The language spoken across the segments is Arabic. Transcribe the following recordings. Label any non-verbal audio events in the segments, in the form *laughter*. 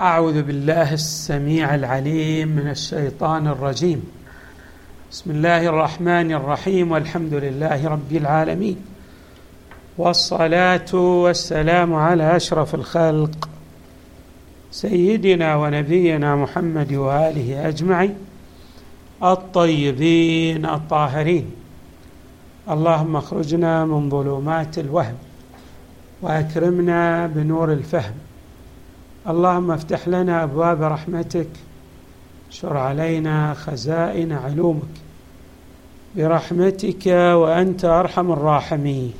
أعوذ بالله السميع العليم من الشيطان الرجيم. بسم الله الرحمن الرحيم والحمد لله رب العالمين والصلاة والسلام على أشرف الخلق سيدنا ونبينا محمد وآله أجمعين الطيبين الطاهرين. اللهم اخرجنا من ظلمات الوهم وأكرمنا بنور الفهم اللهم افتح لنا أبواب رحمتك شر علينا خزائن علومك. برحمتك وأنت أرحم الراحمين.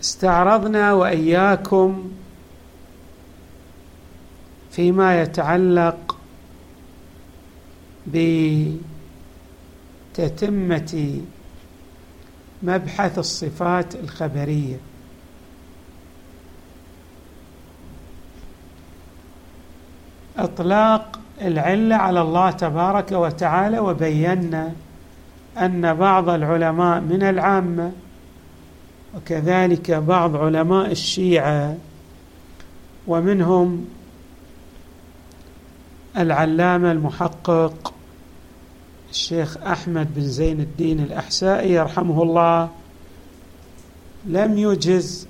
استعرضنا وإياكم فيما يتعلق بتتمة مبحث الصفات الخبرية. إطلاق العلة على الله تبارك وتعالى وبينا أن بعض العلماء من العامة وكذلك بعض علماء الشيعة ومنهم العلامة المحقق الشيخ أحمد بن زين الدين الأحسائي يرحمه الله لم يجز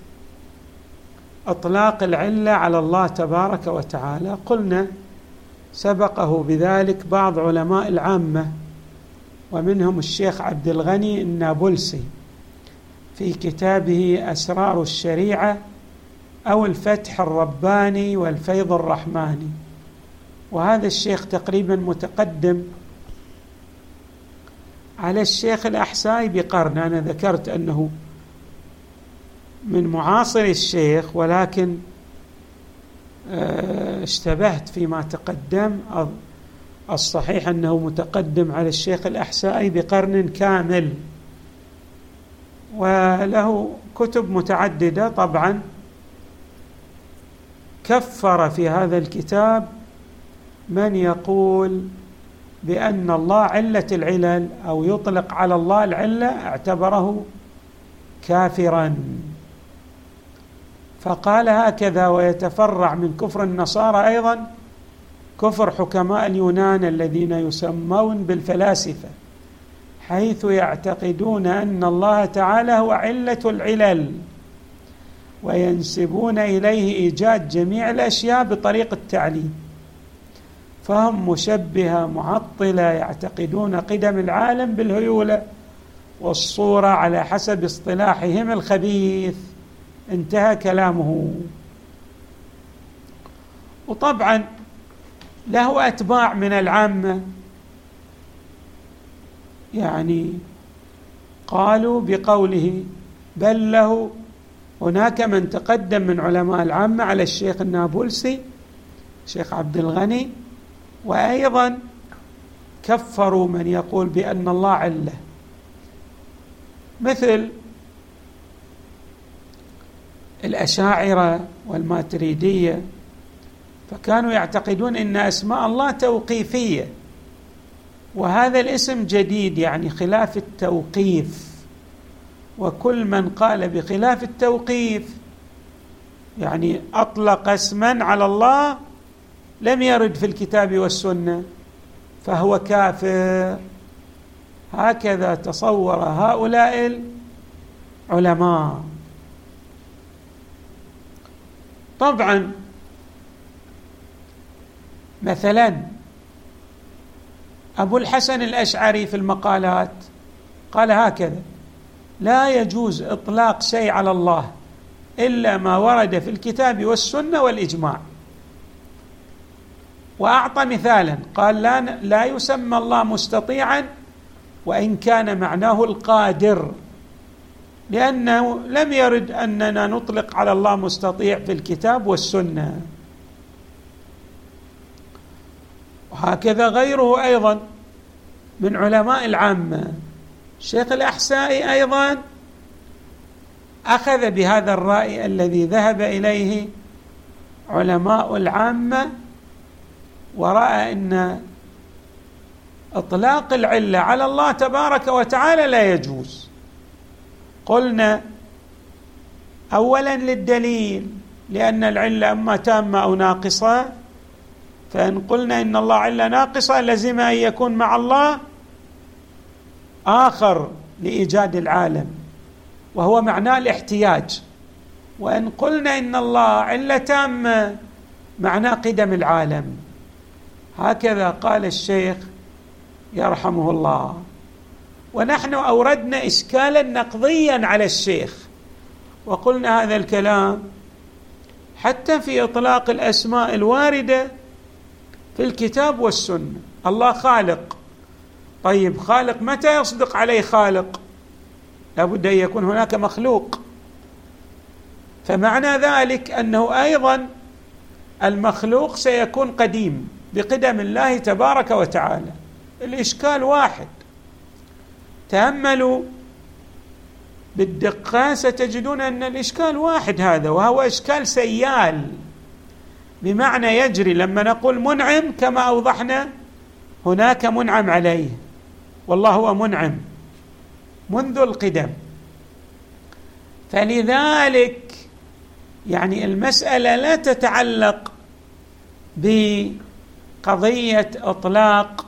أطلاق العلة على الله تبارك وتعالى. قلنا سبقه بذلك بعض علماء العامة ومنهم الشيخ عبد الغني النابلسي في كتابه أسرار الشريعة أو الفتح الرباني والفيض الرحماني. وهذا الشيخ تقريبا متقدم على الشيخ الاحسائي بقرن. أنا ذكرت أنه من معاصر الشيخ ولكن آه، اشتبهت فيما تقدم. الصحيح أنه متقدم على الشيخ الأحسائي بقرن كامل. وله كتب متعددة طبعا. كفر في هذا الكتاب من يقول بأن الله علة العلل أو يطلق على الله العلة اعتبره كافرا. فقال هكذا ويتفرع من كفر النصارى أيضا كفر حكماء اليونان الذين يسمون بالفلاسفة حيث يعتقدون أن الله تعالى هو علة العلل وينسبون إليه إيجاد جميع الأشياء بطريق التعليم. فهم مشبهة معطلة يعتقدون قدم العالم بالهيولة والصورة على حسب اصطلاحهم الخبيث. انتهى كلامه. وطبعا له أتباع من العامة. يعني قالوا بقوله بل له هناك من تقدم من علماء العامة على الشيخ النابلسي الشيخ عبد الغني وأيضا كفروا من يقول بأن الله عله. مثل الأشاعرة والماتريدية فكانوا يعتقدون إن أسماء الله توقيفية وهذا الاسم جديد يعني خلاف التوقيف. وكل من قال بخلاف التوقيف يعني أطلق اسما على الله لم يرد في الكتاب والسنة فهو كافر. هكذا تصور هؤلاء العلماء. طبعا. مثلا أبو الحسن الأشعري في المقالات قال هكذا لا يجوز إطلاق شيء على الله إلا ما ورد في الكتاب والسنة والإجماع. وأعطى مثالا قال لا لا يسمى الله مستطيعا وإن كان معناه القادر. لأنه لم يرد أننا نطلق على الله مستطيع في الكتاب والسنة. وهكذا غيره أيضا من علماء العامة. الشيخ الأحسائي أيضا أخذ بهذا الرأي الذي ذهب إليه علماء العامة ورأى أن إطلاق العلة على الله تبارك وتعالى لا يجوز. قلنا اولا للدليل لأن العلة أما تامة أو ناقصة فإن قلنا إن الله علة ناقصة لزم أن يكون مع الله آخر لإيجاد العالم وهو معناه الاحتياج. وإن قلنا إن الله علة تامة معناه قدم العالم. هكذا قال الشيخ يرحمه الله. ونحن أوردنا اشكالا نقضيا على الشيخ. وقلنا هذا الكلام حتى في إطلاق الأسماء الواردة في الكتاب والسنة. الله خالق. طيب خالق متى يصدق عليه خالق؟ لابد أن يكون هناك مخلوق. فمعنى ذلك أنه أيضا المخلوق سيكون قديم بقدم الله تبارك وتعالى. الإشكال واحد. تأملوا بالدقه ستجدون أن الإشكال واحد هذا وهو إشكال سيال. بمعنى يجري لما نقول منعم كما أوضحنا هناك منعم عليه. والله هو منعم منذ القدم. فلذلك يعني المسألة لا تتعلق بقضية إطلاق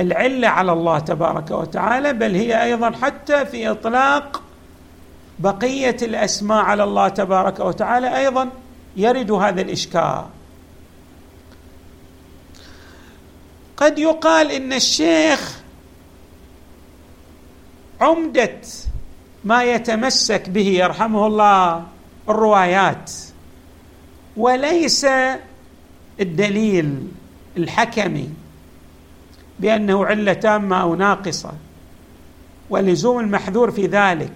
العلة على الله تبارك وتعالى بل هي أيضا حتى في إطلاق بقية الأسماء على الله تبارك وتعالى أيضا يرد هذا الإشكال. قد يقال إن الشيخ عمدة ما يتمسك به يرحمه الله الروايات وليس الدليل الحكمي. بأنه علة تامة أو ناقصة. ولزوم المحذور في ذلك.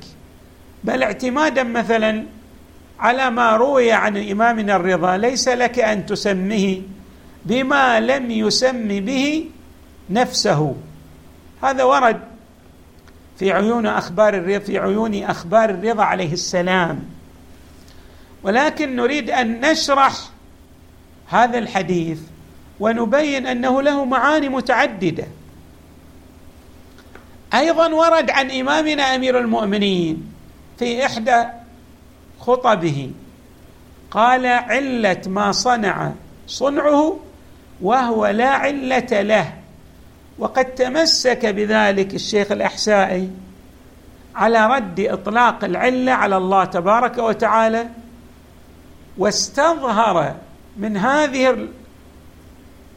بل اعتمادا مثلا على ما روي عن امامنا الرضا ليس لك أن تسميه بما لم يسم به نفسه. هذا ورد في عيون أخبار الرضا في عيون أخبار الرضا عليه السلام. ولكن نريد أن نشرح هذا الحديث ونبين أنه له معاني متعددة. أيضا ورد عن إمامنا أمير المؤمنين في إحدى خطبه قال علة ما صنع صنعه وهو لا علة له وقد تمسك بذلك الشيخ الأحسائي على رد إطلاق العلة على الله تبارك وتعالى واستظهر من هذه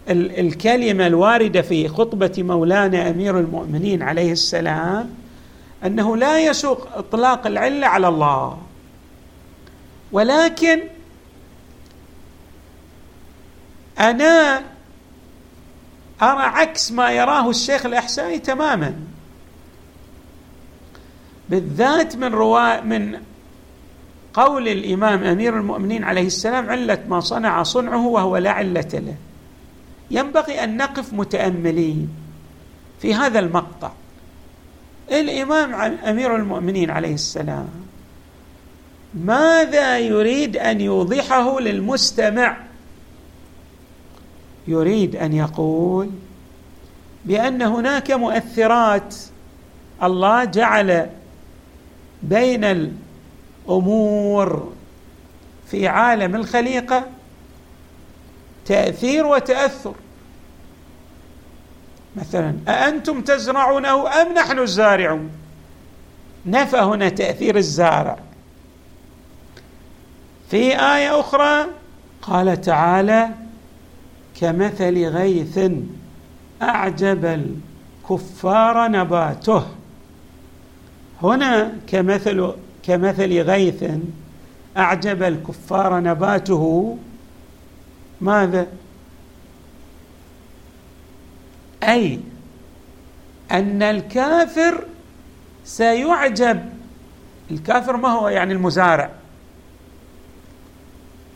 الكلمة الواردة في خطبة مولانا أمير المؤمنين عليه السلام أنه لا يسوق إطلاق العلة على الله ولكن أنا أرى عكس ما يراه الشيخ الاحسائي تماما. بالذات من رواء من قول الإمام أمير المؤمنين عليه السلام علة ما صنع صنعه وهو لا علة له. ينبغي أن نقف متأملين في هذا المقطع. الإمام أمير المؤمنين عليه السلام ماذا يريد أن يوضحه للمستمع؟ يريد أن يقول بأن هناك مؤثرات الله جعل بين الأمور في عالم الخليقة تأثير وتأثر. مثلا أأنتم تزرعونه أم نحن الزارعون؟ نفى هنا تأثير الزارع. في آية أخرى قال تعالى كمثل غيث أعجب الكفار نباته. هنا كمثل كمثل غيث أعجب الكفار نباته ماذا؟ أي أن الكافر سيعجب. الكافر ما هو يعني المزارع؟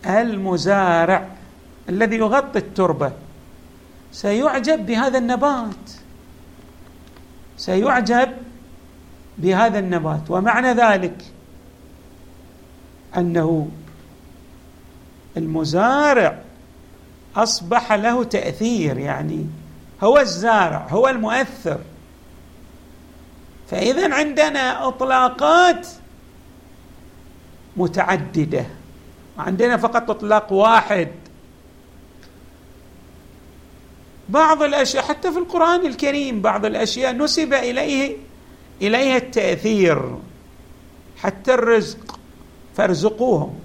المزارع الذي يغطي التربة سيعجب بهذا النبات. سيعجب بهذا النبات. ومعنى ذلك أنه المزارع أصبح له تأثير يعني هو الزارع هو المؤثر. فاذا عندنا إطلاقات متعددة. عندنا فقط إطلاق واحد. بعض الأشياء حتى في القرآن الكريم بعض الأشياء نسب إليه إليها التأثير حتى الرزق فارزقوهم.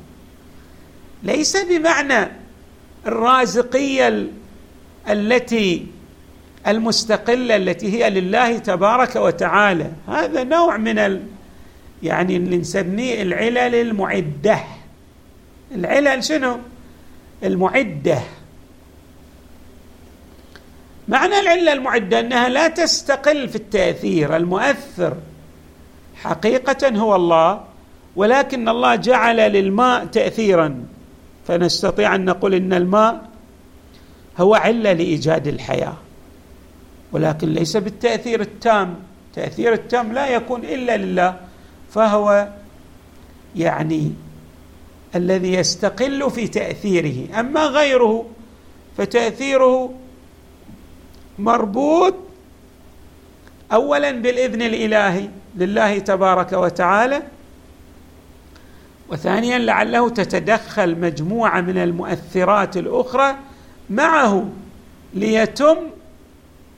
ليس بمعنى الرازقية التي المستقلة التي هي لله تبارك وتعالى. هذا نوع من ال يعني اللي نسميه العلل المعدة. العلل شنو؟ المعدة. معنى العلة المعدة أنها لا تستقل في التأثير. المؤثر حقيقة هو الله ولكن الله جعل للماء تاثيرا. فنستطيع أن نقول إن الماء هو علة لإيجاد الحياة ولكن ليس بالتأثير التام. التاثير التام لا يكون إلا لله فهو يعني الذي يستقل في تأثيره. أما غيره فتأثيره مربوط اولا بالإذن الإلهي لله تبارك وتعالى وثانيا لعله تتدخل مجموعة من المؤثرات الأخرى معه ليتم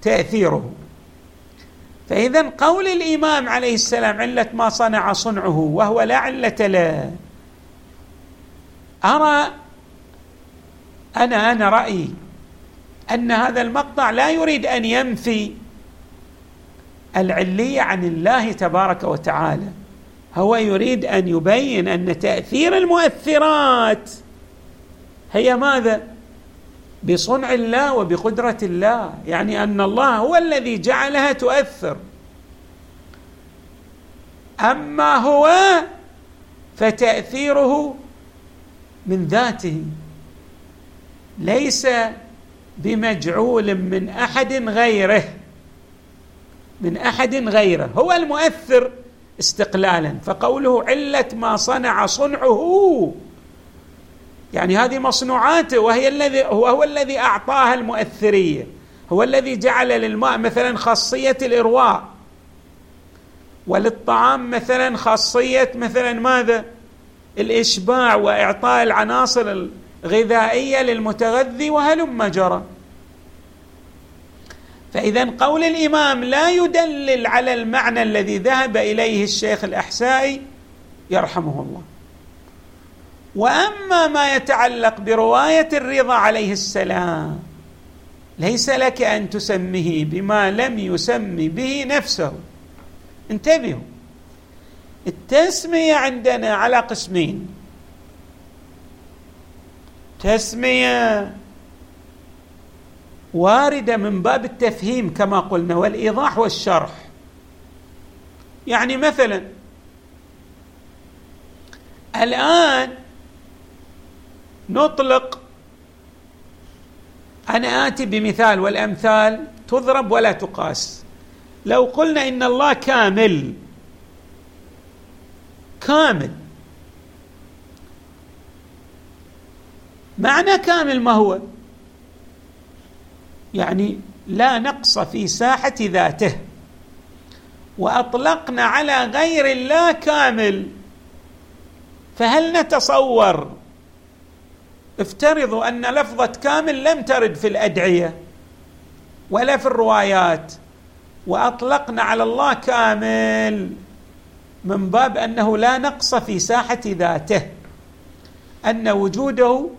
تأثيره. فاذا قول الإمام عليه السلام علة ما صنع صنعه وهو لا علة له. أرى أنا أنا رأيي أن هذا المقطع لا يريد أن ينفي العلية عن الله تبارك وتعالى. هو يريد أن يبين أن تأثير المؤثرات هي ماذا؟ بصنع الله وبقدرة الله يعني أن الله هو الذي جعلها تؤثر. أما هو فتأثيره من ذاته ليس بمجعول من أحد غيره من أحد غيره هو المؤثر. استقلالا. فقوله عله ما صنع صنعه. يعني هذه مصنوعاته وهي الذي هو هو الذي أعطاها المؤثرية. هو الذي جعل للماء مثلا خاصية الإرواء. وللطعام مثلا خاصية مثلا ماذا؟ الإشباع وإعطاء العناصر الغذائية للمتغذي وهلم جرى. فإذا قول الإمام لا يدلل على المعنى الذي ذهب إليه الشيخ الأحسائي يرحمه الله. وأما ما يتعلق برواية الرضا عليه السلام ليس لك أن تسميه بما لم يسم به نفسه. انتبهوا التسمية عندنا على قسمين. تسمية واردة من باب التفهيم كما قلنا والإيضاح والشرح. يعني مثلا الآن نطلق أنا آتي بمثال والأمثال تضرب ولا تقاس. لو قلنا إن الله كامل كامل. معنى كامل ما هو؟ يعني لا نقص في ساحة ذاته. وأطلقنا على غير الله كامل. فهل نتصور؟ افترضوا أن لفظة كامل لم ترد في الأدعية ولا في الروايات. وأطلقنا على الله كامل من باب أنه لا نقص في ساحة ذاته. أن وجوده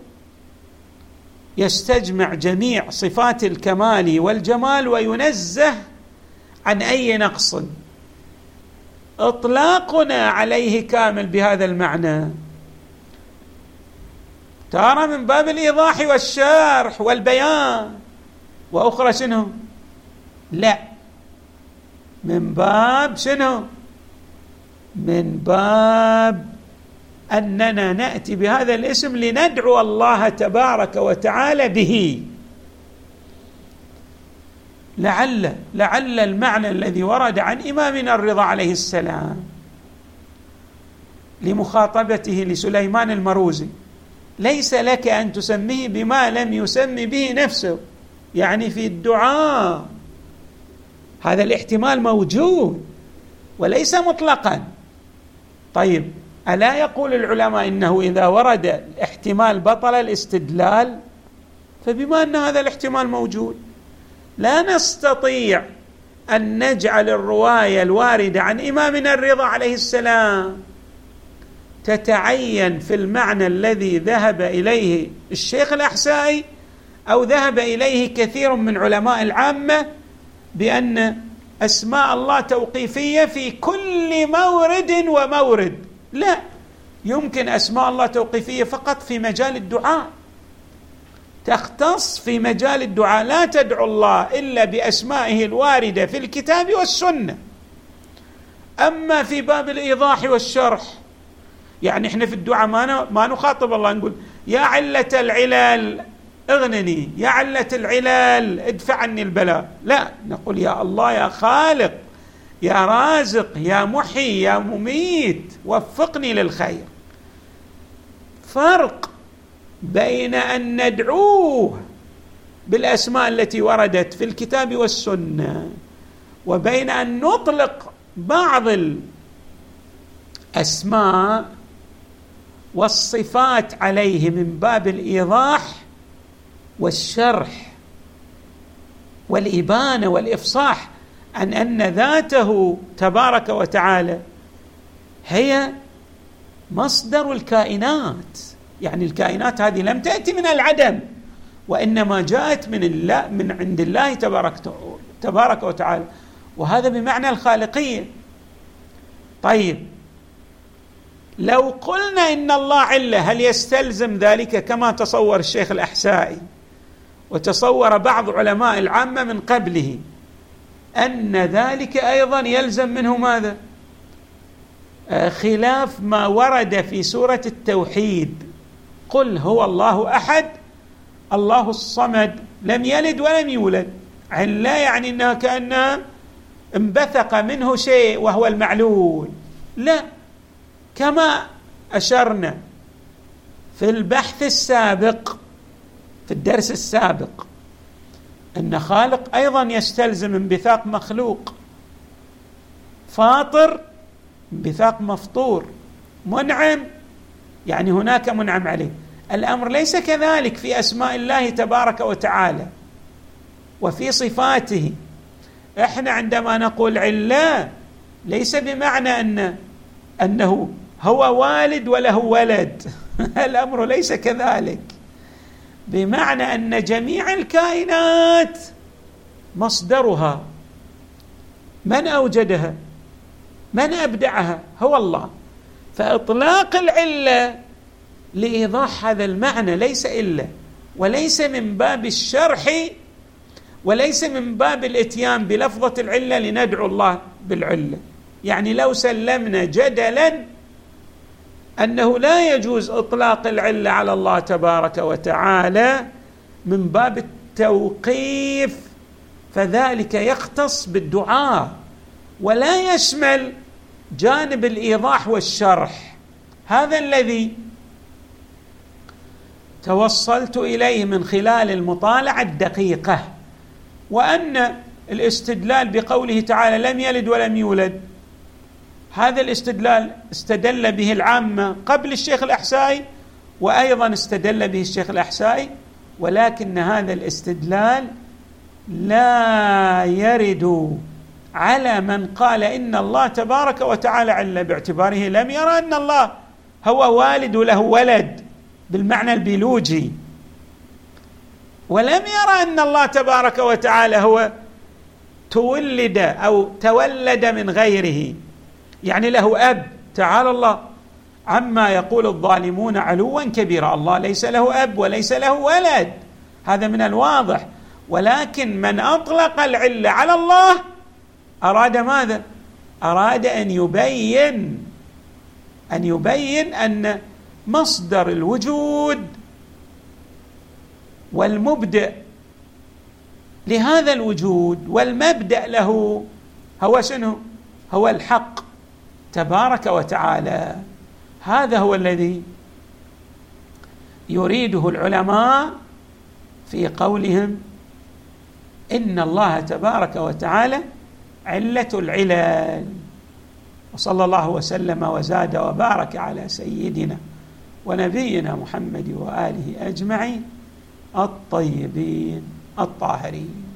يستجمع جميع صفات الكمال والجمال وينزه عن أي نقص. إطلاقنا عليه كامل بهذا المعنى. ترى من باب الإيضاح والشرح والبيان. وأخرى شنو؟ لا. من باب شنو؟ من باب أننا نأتي بهذا الاسم لندعو الله تبارك وتعالى به. لعل لعل المعنى الذي ورد عن إمامنا الرضا عليه السلام لمخاطبته لسليمان المروزي. ليس لك أن تسميه بما لم يسم به نفسه يعني في الدعاء. هذا الاحتمال موجود وليس مطلقا. طيب ألا يقول العلماء إنه إذا ورد الاحتمال بطل الاستدلال فبما أن هذا الاحتمال موجود لا نستطيع أن نجعل الرواية الواردة عن إمامنا الرضا عليه السلام تتعين في المعنى الذي ذهب إليه الشيخ الأحسائي أو ذهب إليه كثير من علماء العامة بأن أسماء الله توقيفية في كل مورد ومورد. لا. يمكن أسماء الله توقيفية فقط في مجال الدعاء. تختص في مجال الدعاء. لا تدعو الله إلا بأسمائه الواردة في الكتاب والسنة. أما في باب الإيضاح والشرح يعني إحنا في الدعاء ما ما نخاطب الله نقول يا علة العلل أغنني. يا علة العلل ادفع عني البلاء. لا نقول يا الله يا خالق. يا رازق يا محي يا مميت وفقني للخير. فرق بين أن ندعوه بالأسماء التي وردت في الكتاب والسنة وبين أن نطلق بعض الأسماء والصفات عليه من باب الإيضاح والشرح والإبانة والإفصاح. عن أن ذاته تبارك وتعالى هي مصدر الكائنات. يعني الكائنات هذه لم تأتي من العدم وإنما جاءت من الله من عند الله تبارك تبارك وتعالى. وهذا بمعنى الخالقية. طيب لو قلنا إن الله عله هل يستلزم ذلك؟ كما تصور الشيخ الأحسائي وتصور بعض علماء العامة من قبله. أن ذلك أيضا يلزم منه ماذا؟ آه، خلاف ما ورد في سورة التوحيد. قل هو الله أحد الله الصمد لم يلد ولم يولد. لا يعني إنها كانها انبثق منه شيء وهو المعلول؟ لا. كما أشرنا في البحث السابق في الدرس السابق أن خالق أيضا يستلزم انبثاق مخلوق فاطر انبثاق مفطور منعم يعني هناك منعم عليه. الأمر ليس كذلك في أسماء الله تبارك وتعالى وفي صفاته. إحنا عندما نقول عله ليس بمعنى أن أنه هو والد وله ولد. *laughs* الأمر ليس كذلك. بمعنى أن جميع الكائنات مصدرها. من أوجدها؟ من أبدعها؟ هو الله. فإطلاق العلة لإيضاح هذا المعنى ليس إلا وليس من باب الشرح وليس من باب الإتيان بلفظة العلة لندعو الله بالعلة. يعني لو سلمنا جدلا أنه لا يجوز إطلاق العلة على الله تبارك وتعالى من باب التوقيف فذلك يختص بالدعاء ولا يشمل جانب الإيضاح والشرح. هذا الذي توصلت إليه من خلال المطالعة الدقيقة وأن الاستدلال بقوله تعالى لم يلد ولم يولد هذا الاستدلال استدل به العامة قبل الشيخ الأحسائي وأيضا استدل به الشيخ الأحسائي ولكن هذا الاستدلال لا يرد على من قال إن الله تبارك وتعالى عل باعتباره لم يرى إن الله هو والد له ولد بالمعنى البيولوجي. ولم يرى إن الله تبارك وتعالى هو تولد أو تولد من غيره. يعني له أب. تعالى الله. عما يقول الظالمون علوا كبيرا. الله ليس له أب وليس له ولد. هذا من الواضح. ولكن من أطلق العلة على الله أراد ماذا؟ أراد أن يبين. أن يبين أن مصدر الوجود والمبدأ لهذا الوجود والمبدأ له هو شنو؟ هو الحق. تبارك وتعالى. هذا هو الذي يريده العلماء في قولهم إن الله تبارك وتعالى علة العلل. وصلى الله وسلم وزاد وبارك على سيدنا ونبينا محمد وآله أجمعين الطيبين الطاهرين.